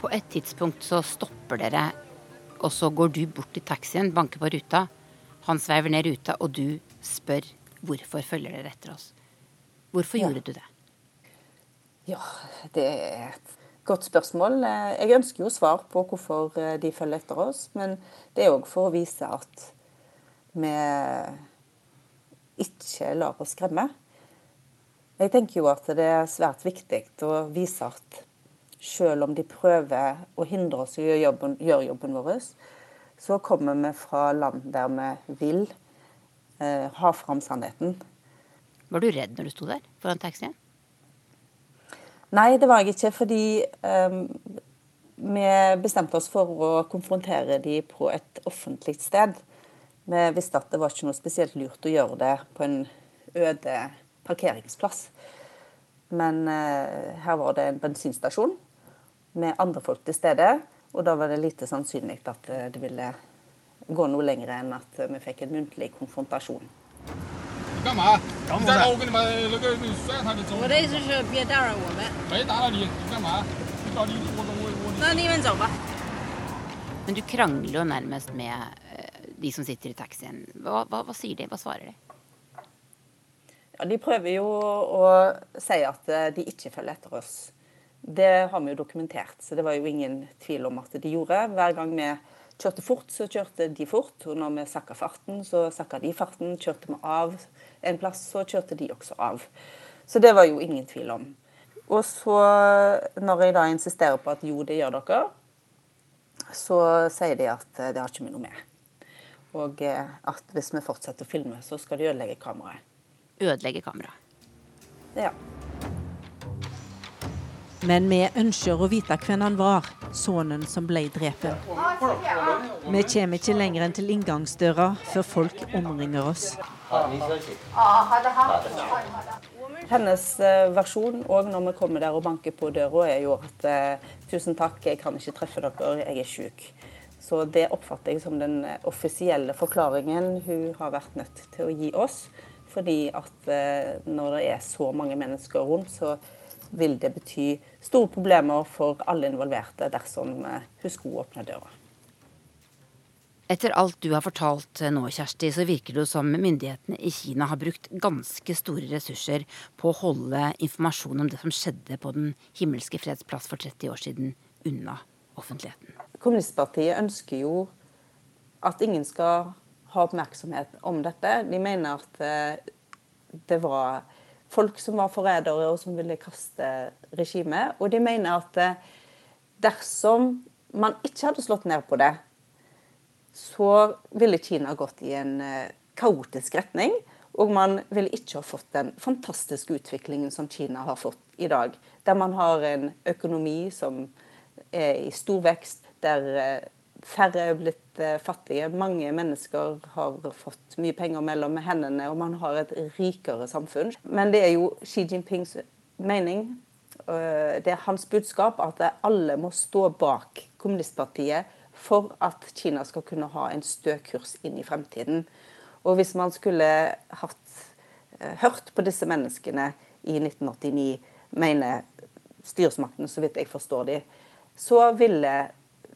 på et tidspunkt så stopper dere, og så går du bort til taxien, banker på ruta. Han sveiver ned ruta, og du spør hvorfor følger dere etter oss. Hvorfor ja. gjorde du det? Ja, det er et godt spørsmål. Jeg ønsker jo svar på hvorfor eh, de følger etter oss, men det er òg for å vise at vi ikke lar oss skremme. Jeg tenker jo at det er svært viktig å vise at selv om de prøver å hindre oss i å gjøre jobben, gjør jobben vår, så kommer vi fra land der vi vil eh, ha fram sannheten. Var du redd når du sto der foran taxien? Nei, det var jeg ikke, fordi ehm, vi bestemte oss for å konfrontere de på et offentlig sted. Vi visste at det var ikke noe spesielt lurt å gjøre det på en øde parkeringsplass. Men eh, her var det en bensinstasjon med andre folk til stede. Og da var det lite sannsynlig at eh, det ville gå noe lenger enn at vi fikk en muntlig konfrontasjon. Men du krangler jo nærmest med eh, de som sitter i taxien. Hva, hva, hva sier de? Hva svarer de? Ja, De prøver jo å si at eh, de ikke følger etter oss. Det har vi jo dokumentert, så det var jo ingen tvil om at de gjorde. Hver gang vi kjørte fort, så kjørte de fort. Og når vi sakka farten, så sakka de farten. Kjørte vi av en plass, så kjørte de også av. Så det var jo ingen tvil om. Og så, når jeg da insisterer på at jo, det gjør dere, så sier de at eh, det har ikke vi noe med. Og eh, at hvis vi fortsetter å filme, så skal de ødelegge kameraet. Ødelegge kameraet. Ja. Men vi ønsker å vite hvem han var, sønnen som ble drept. Vi kommer ikke lenger enn til inngangsdøra før folk omringer oss. Hennes eh, versjon òg når vi kommer der og banker på døra, er jo at eh, tusen takk, jeg kan ikke treffe dere, jeg er syk. Så det oppfatter jeg som den eh, offisielle forklaringen hun har vært nødt til å gi oss. Fordi at eh, når det er så mange mennesker rundt, så vil det bety store problemer for alle involverte dersom eh, hun skulle åpne døra. Etter alt du har fortalt eh, nå, Kjersti, så virker det jo som myndighetene i Kina har brukt ganske store ressurser på å holde informasjon om det som skjedde på Den himmelske freds plass for 30 år siden, unna offentligheten. Kommunistpartiet ønsker jo at ingen skal ha oppmerksomhet om dette. De mener at eh, det var folk som var forrædere og som ville kaste regimet. Og de mener at eh, dersom man ikke hadde slått ned på det, så ville Kina gått i en eh, kaotisk retning. Og man ville ikke ha fått den fantastiske utviklingen som Kina har fått i dag. Der man har en økonomi som er i stor vekst, der færre er blitt fattige. Mange mennesker har fått mye penger mellom hendene, og man har et rikere samfunn. Men det er jo Xi Jinpings mening, øh, det er hans budskap, at alle må stå bak kommunistpartiet for at Kina skal kunne ha en stø kurs inn i fremtiden. Og hvis man skulle hatt, eh, hørt på disse menneskene i 1989, mener styresmakten, så vidt jeg forstår de, så ville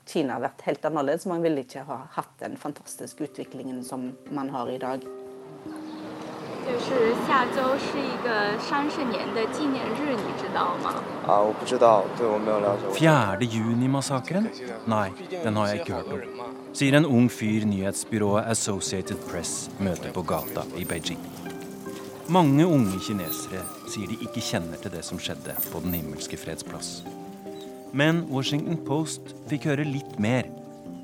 Kina vært helt annerledes. Man ville ikke ha hatt den fantastiske utviklingen som man har i dag. 就是下周是一个三十年的纪念日，你知道吗？啊，我不知道，对我没有了解。 4. juni-massakren? Nei, den har jeg ikke hørt om. Sier en ung fyr nyhetsbyrået Associated Press møter på gata i Beijing. Mange unge kinesere sier de ikke kjenner til det som skjedde på Den himmelske freds plass. Men Washington Post fikk høre litt mer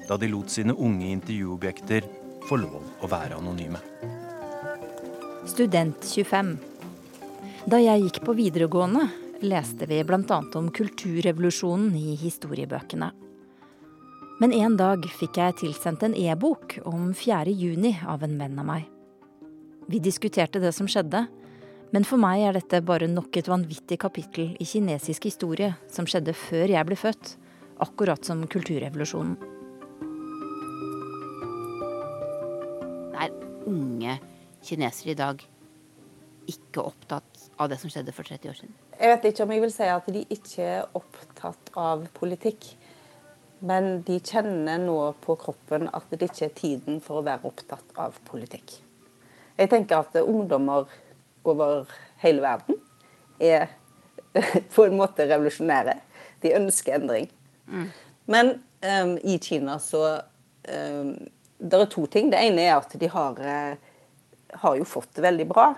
da de lot sine unge intervjuobjekter få lov å være anonyme. Student 25. Da jeg gikk på videregående, leste vi bl.a. om kulturrevolusjonen i historiebøkene. Men en dag fikk jeg tilsendt en e-bok om 4. juni av en venn av meg. Vi diskuterte det som skjedde, Men for meg er dette bare nok et vanvittig kapittel i kinesisk historie som skjedde før jeg ble født, akkurat som kulturrevolusjonen. Det er unge kinesere i dag ikke opptatt av det som skjedde for 30 år siden? Jeg vet ikke om jeg vil si at de ikke er opptatt av politikk. Men de kjenner nå på kroppen at det ikke er tiden for å være opptatt av politikk. Jeg tenker at ungdommer over hele verden er på en måte revolusjonære. De ønsker endring. Mm. Men um, i Kina så um, Det er to ting. Det ene er at de har, uh, har jo fått det veldig bra.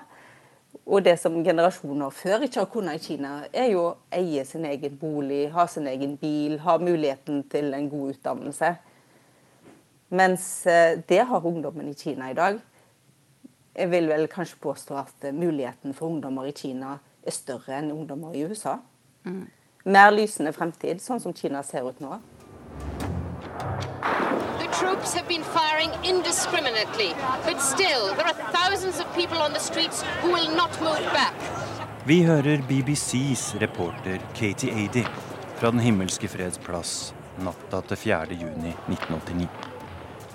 Og det som generasjoner før ikke har kunnet i Kina, er jo å eie sin egen bolig, ha sin egen bil, ha muligheten til en god utdannelse. Mens eh, det har ungdommen i Kina i dag. Jeg vil vel kanskje påstå at muligheten for ungdommer i Kina er større enn ungdommer i USA. Mm. Mer lysende fremtid, sånn som Kina ser ut nå. troops have been firing indiscriminately, but still, there are thousands of people on the streets who will not move back. Vi hører BBCs reporter Katie Ady fra Den himmelske freds plass natta til 4. juni 1989.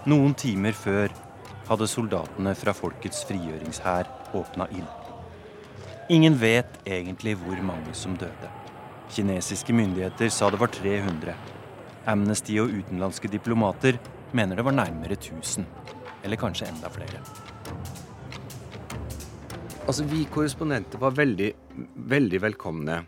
Noen timer før hadde soldatene fra Folkets frigjøringshær åpna ild. Ingen vet egentlig hvor mange som døde. Kinesiske myndigheter sa det var 300. Amnesty og utenlandske diplomater mener det var nærmere 1000. Eller kanskje enda flere. Altså, Vi korrespondenter var veldig, veldig velkomne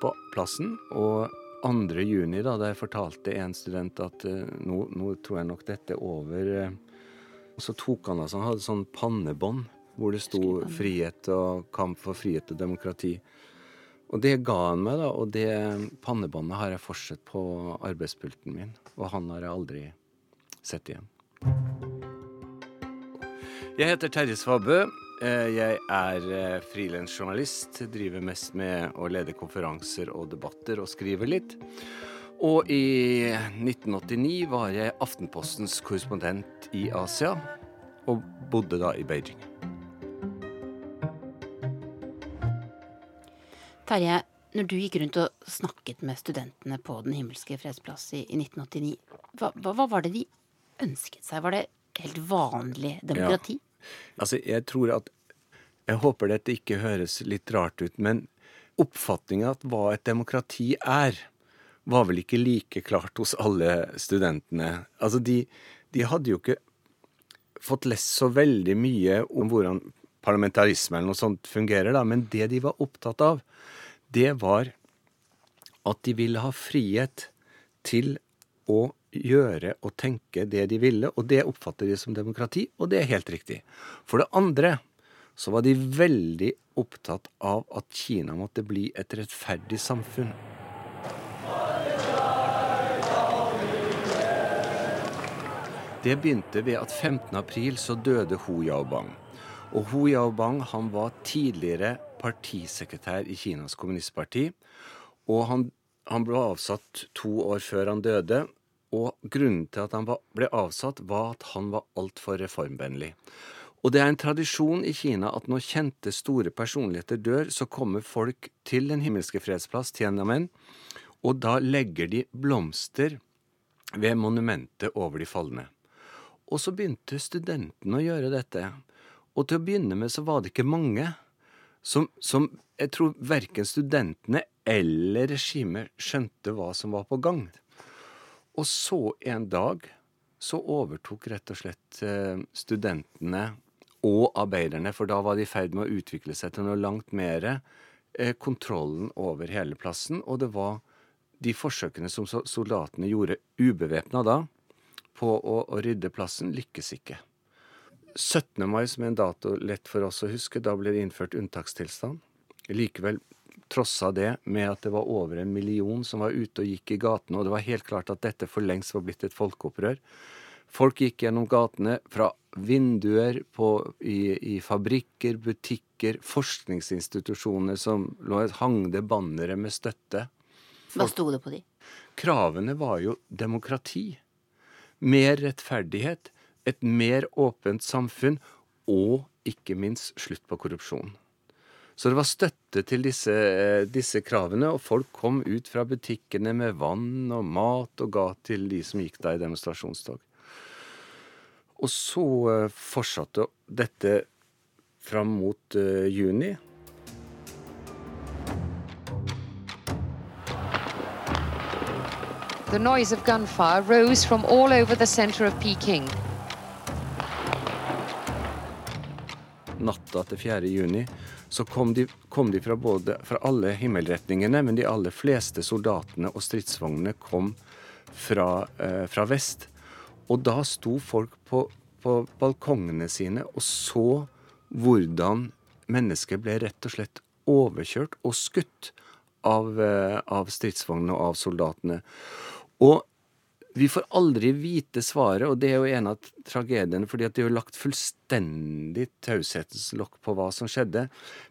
på plassen. Og 2. juni, da, jeg fortalte en student at uh, nå, nå, tror jeg nok dette er over, uh, så tok han altså Han hadde sånn pannebånd hvor det sto 'frihet og kamp for frihet og demokrati'. Og det ga han meg, da, og det pannebåndet har jeg fortsatt på arbeidspulten min. Og han har jeg aldri sett igjen. Jeg heter Terje Svabø. Eh, jeg er eh, frilansjournalist. Driver mest med å lede konferanser og debatter og skriver litt. Og i 1989 var jeg Aftenpostens korrespondent i Asia, og bodde da i Beijing. Terje, når du gikk rundt og snakket med studentene på Den himmelske fredsplass i, 1989, hva, hva, var det de ønsket seg? Var det helt vanlig demokrati? Ja. Altså, jeg tror at Jeg håper dette ikke høres litt rart ut, men oppfatninga av hva et demokrati er, var vel ikke like klart hos alle studentene. Altså, de, de hadde jo ikke fått lest så veldig mye om hvordan parlamentarisme eller noe sånt fungerer, da, men det de var opptatt av, det var at de ville ha frihet til å gjøre og tenke det de ville, og det oppfatter de som demokrati, og det er helt riktig. For det andre så var de veldig opptatt av at Kina måtte bli et rettferdig samfunn. Det begynte ved at 15. april så døde Hu Yaobang. Og Hu Yaobang han var tidligere partisekretær i Kinas kommunistparti. Og han, han ble avsatt to år før han døde, og grunnen til at han ble avsatt, var at han var altfor reformvennlig. Og det er en tradisjon i Kina at når kjente, store personligheter dør, så kommer folk til Den himmelske fredsplass, Tiananmen, og da legger de blomster ved monumentet over de falne. Og så begynte studentene å gjøre dette. Og til å begynne med så var det ikke mange som, som jeg tror verken studentene eller regimet skjønte hva som var på gang. Og så en dag så overtok rett og slett eh, studentene og arbeiderne, for da var de i ferd med å utvikle seg til noe langt mer, eh, kontrollen over hele plassen. Og det var de forsøkene som soldatene gjorde ubevæpna da, på å, å rydde plassen, lykkes ikke. 17. mai, som er en dato lett for oss å huske, da ble det innført unntakstilstand. Likevel trossa det med at det var over en million som var ute og gikk i gatene, og det var helt klart at dette for lengst var blitt et folkeopprør. Folk gikk gjennom gatene fra vinduer på, i, i, fabrikker, butikker, forskningsinstitusjoner som lå et hangde bannere med støtte. Hva sto det på de? Kravene var jo demokrati. Mer rettferdighet. Et mer åpent samfunn. Og ikke minst slutt på korrupsjon. Så det var støtte til disse, eh, disse, kravene, og folk kom ut fra butikkene med vann og mat og ga til de som gikk da i demonstrasjonstog. Og så eh, fortsatte dette fram mot uh, juni. The noise of gunfire rose from all over the center of Peking. Natta til 4. juni så kom de, kom de fra, både, fra alle himmelretningene, men de aller fleste soldatene og stridsvognene kom fra, eh, fra, vest. Og da sto folk på, på balkongene sine og så hvordan mennesker ble rett og slett overkjørt og skutt av, eh, av stridsvognene og av soldatene. Og vi får aldri vite svaret, og det er jo en av tragediene, fordi at det er jo lagt fullstendig taushetens lokk på hva som skjedde.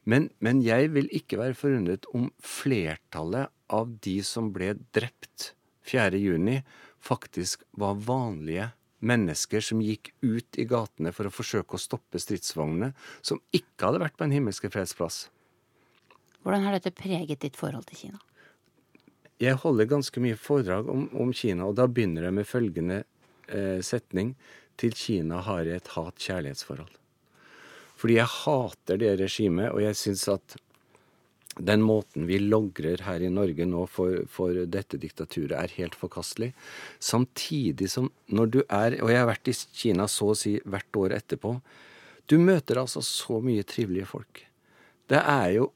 Men, men, jeg vil ikke være forundret om flertallet av de som ble drept 4.6, faktisk var vanlige mennesker som gikk ut i gatene for å forsøke å stoppe stridsvognene, som ikke hadde vært på en himmelske fredsplass. Hvordan har dette preget ditt forhold til Kina? Jeg holder ganske mye foredrag om, om Kina, og da begynner jeg med følgende eh, setning. Til Kina har jeg et hat-kjærlighetsforhold. Fordi jeg hater det regimet, og jeg syns at den måten vi logrer her i Norge nå for, for, dette diktaturet, er helt forkastelig. Samtidig som når du er Og jeg har vært i Kina så å si hvert år etterpå. Du møter altså så mye trivelige folk. Det er jo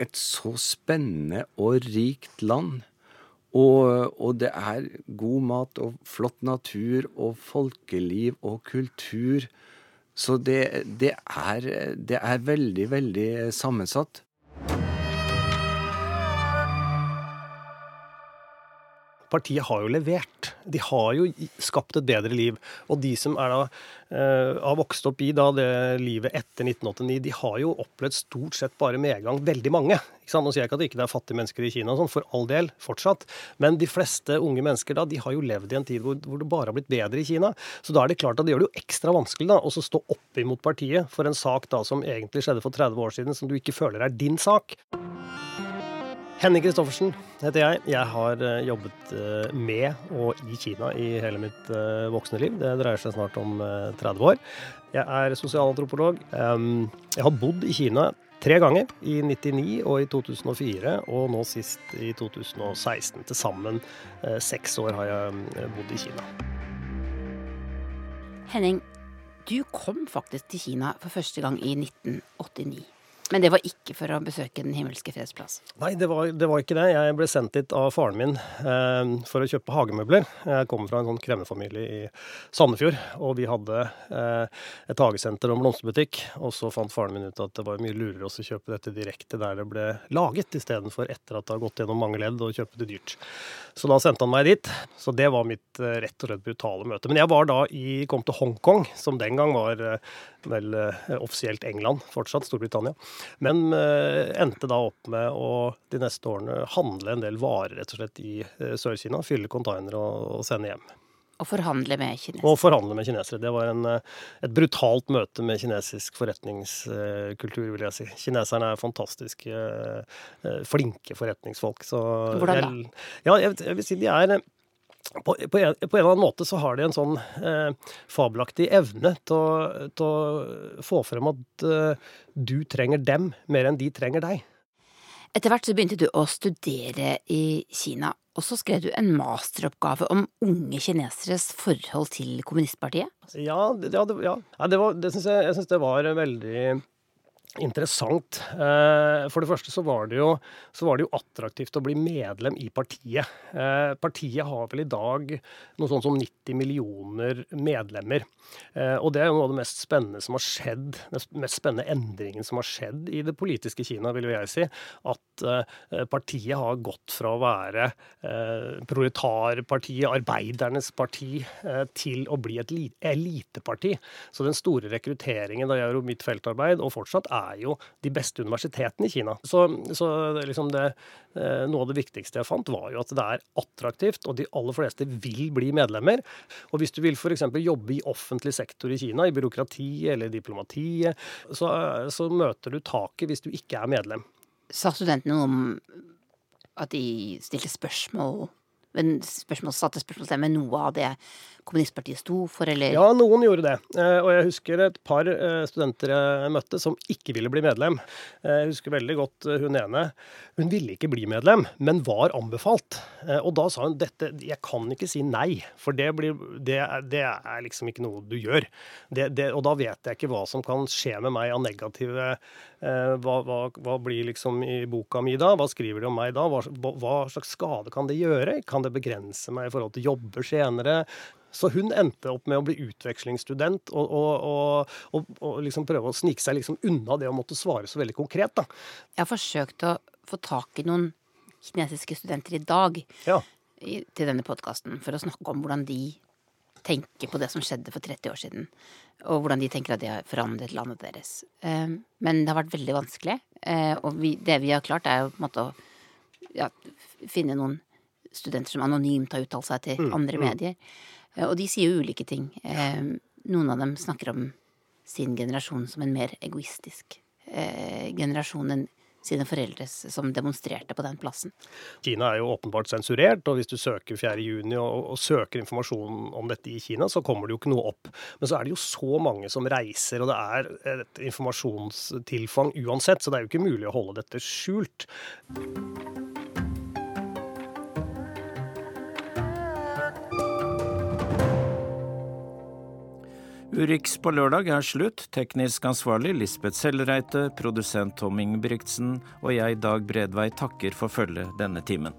et så spennende og rikt land. Og, og, det er god mat og flott natur og folkeliv og kultur. Så det, det, er, det er veldig, veldig sammensatt. Partiet har jo levert. De har jo skapt et bedre liv. Og de som da, eh, har vokst opp i da, det livet etter 1989, de har jo opplevd stort sett bare medgang. Veldig mange. Nå sier jeg ikke at det ikke er fattige mennesker i Kina, sånn, for all del, fortsatt. Men de fleste unge mennesker da, de har jo levd i en tid hvor, hvor, det bare har blitt bedre i Kina. Så da er det klart at det gjør det jo ekstra vanskelig da, å stå opp imot partiet for en sak da som egentlig skjedde for 30 år siden, som du ikke føler er din sak. Henning Christoffersen heter jeg. Jeg har eh, jobbet eh, med og i Kina i hele mitt eh, voksne liv. Det dreier seg snart om 30 år. Jeg er sosialantropolog. Jeg har bodd i Kina tre ganger. I 99 og i 2004, og nå sist i 2016. Til sammen seks år har jeg bodd i Kina. Henning, du kom faktisk til Kina for første gang i 1989. Men det var ikke for å besøke Den himmelske fredsplass? Nei, det var, det var ikke det. Jeg ble sendt dit av faren min eh, for å kjøpe hagemøbler. Jeg kommer fra en sånn kremmerfamilie i Sandefjord, og vi hadde eh, et hagesenter og blomsterbutikk. Og så fant faren min ut at det var mye lurere å kjøpe dette direkte der det ble laget, istedenfor etter at det har gått gjennom mange ledd og kjøpe det dyrt. Så da sendte han meg dit. Så det var mitt eh, rett og slett brutale møte. Men jeg var da i, kom til Hongkong, som den gang var eh, vel eh, offisielt England, fortsatt Storbritannia. Men uh, endte da opp med å de neste årene handle en del varer rett og slett i uh, Sør-Kina. Fylle containere og, sende hjem. Og forhandle med kinesere. Og forhandle med kinesere. Det var en, uh, et brutalt møte med kinesisk forretningskultur, vil jeg si. Kineserne er fantastiske, flinke forretningsfolk. Så Hvordan da? Jeg, ja, jeg, jeg vil si de er på, på, en, på, en, eller annen måte så har de en sånn eh, fabelaktig evne til å, få frem at eh, du trenger dem mer enn de trenger deg. Etter hvert så begynte du å studere i Kina, og så skrev du en masteroppgave om unge kineseres forhold til kommunistpartiet? Ja, det, ja, det, ja. det, var, det synes jeg, jeg syns det var veldig interessant. Eh, for det første så var det, jo, så var det jo attraktivt å bli medlem i partiet. Eh, partiet har vel i dag noe sånt som 90 millioner medlemmer. Eh, og det er jo noe av det mest spennende som har skjedd, den mest spennende endringen som har skjedd i det politiske Kina, vil jo jeg si. At partiet har gått fra å være proletarpartiet, arbeidernes parti, til å bli et eliteparti. Så den store rekrutteringen da jeg gjorde mitt feltarbeid, og fortsatt er er jo de beste universitetene i Kina. Så, så liksom det, eh, noe av det viktigste jeg fant, var jo at det er attraktivt, og de aller fleste vil bli medlemmer. Og hvis du vil f.eks. jobbe i offentlig sektor i Kina, i byråkrati eller diplomatiet, så, så møter du taket hvis du ikke er medlem. Sa studentene noe om at de stilte spørsmål men spørsmål, satte spørsmålstegn med noe av det kommunistpartiet sto for, eller? Ja, noen gjorde det. Eh, og jeg husker et par eh, studenter jeg møtte som ikke ville bli medlem. Eh, jeg husker veldig godt hun ene. Hun ville ikke bli medlem, men var anbefalt. Og da sa hun dette Jeg kan ikke si nei, for det, blir, det, det er liksom ikke noe du gjør. Det, og da vet jeg ikke hva som kan skje med meg av negative hva, hva, hva, blir liksom i boka mi da? Hva skriver de om meg da? Hva, hva slags skade kan det gjøre? Kan det begrense meg i forhold til jobber senere? Så hun endte opp med å bli utvekslingsstudent og, og, og, og liksom prøve å snike seg liksom unna det å måtte svare så veldig konkret. Da. Jeg har forsøkt å få tak i noen kinesiske studenter i dag ja. i, til denne podkasten for å snakke om hvordan de tenker på det som skjedde for 30 år siden. Og hvordan de tenker at det har forandret landet deres. Eh, men det har vært veldig vanskelig. Eh, og vi, det vi har klart, er å ja, finne noen studenter som anonymt har uttalt seg til mm, andre mm. medier. Eh, og de sier jo ulike ting. Eh, noen av dem snakker om sin generasjon som en mer egoistisk eh, generasjon enn sine foreldre som demonstrerte på den plassen. Kina er jo åpenbart sensurert, og hvis du søker 4.6 og, og søker informasjon om dette i Kina, så kommer det jo ikke noe opp. Men så er det jo så mange som reiser, og det er et informasjonstilfang uansett, så det er jo ikke mulig å holde dette skjult. Urix på lørdag er slutt. Teknisk ansvarlig Lisbeth Sellereite, produsent Tom Ingebrigtsen og jeg, Dag Bredvei, takker for følget denne timen.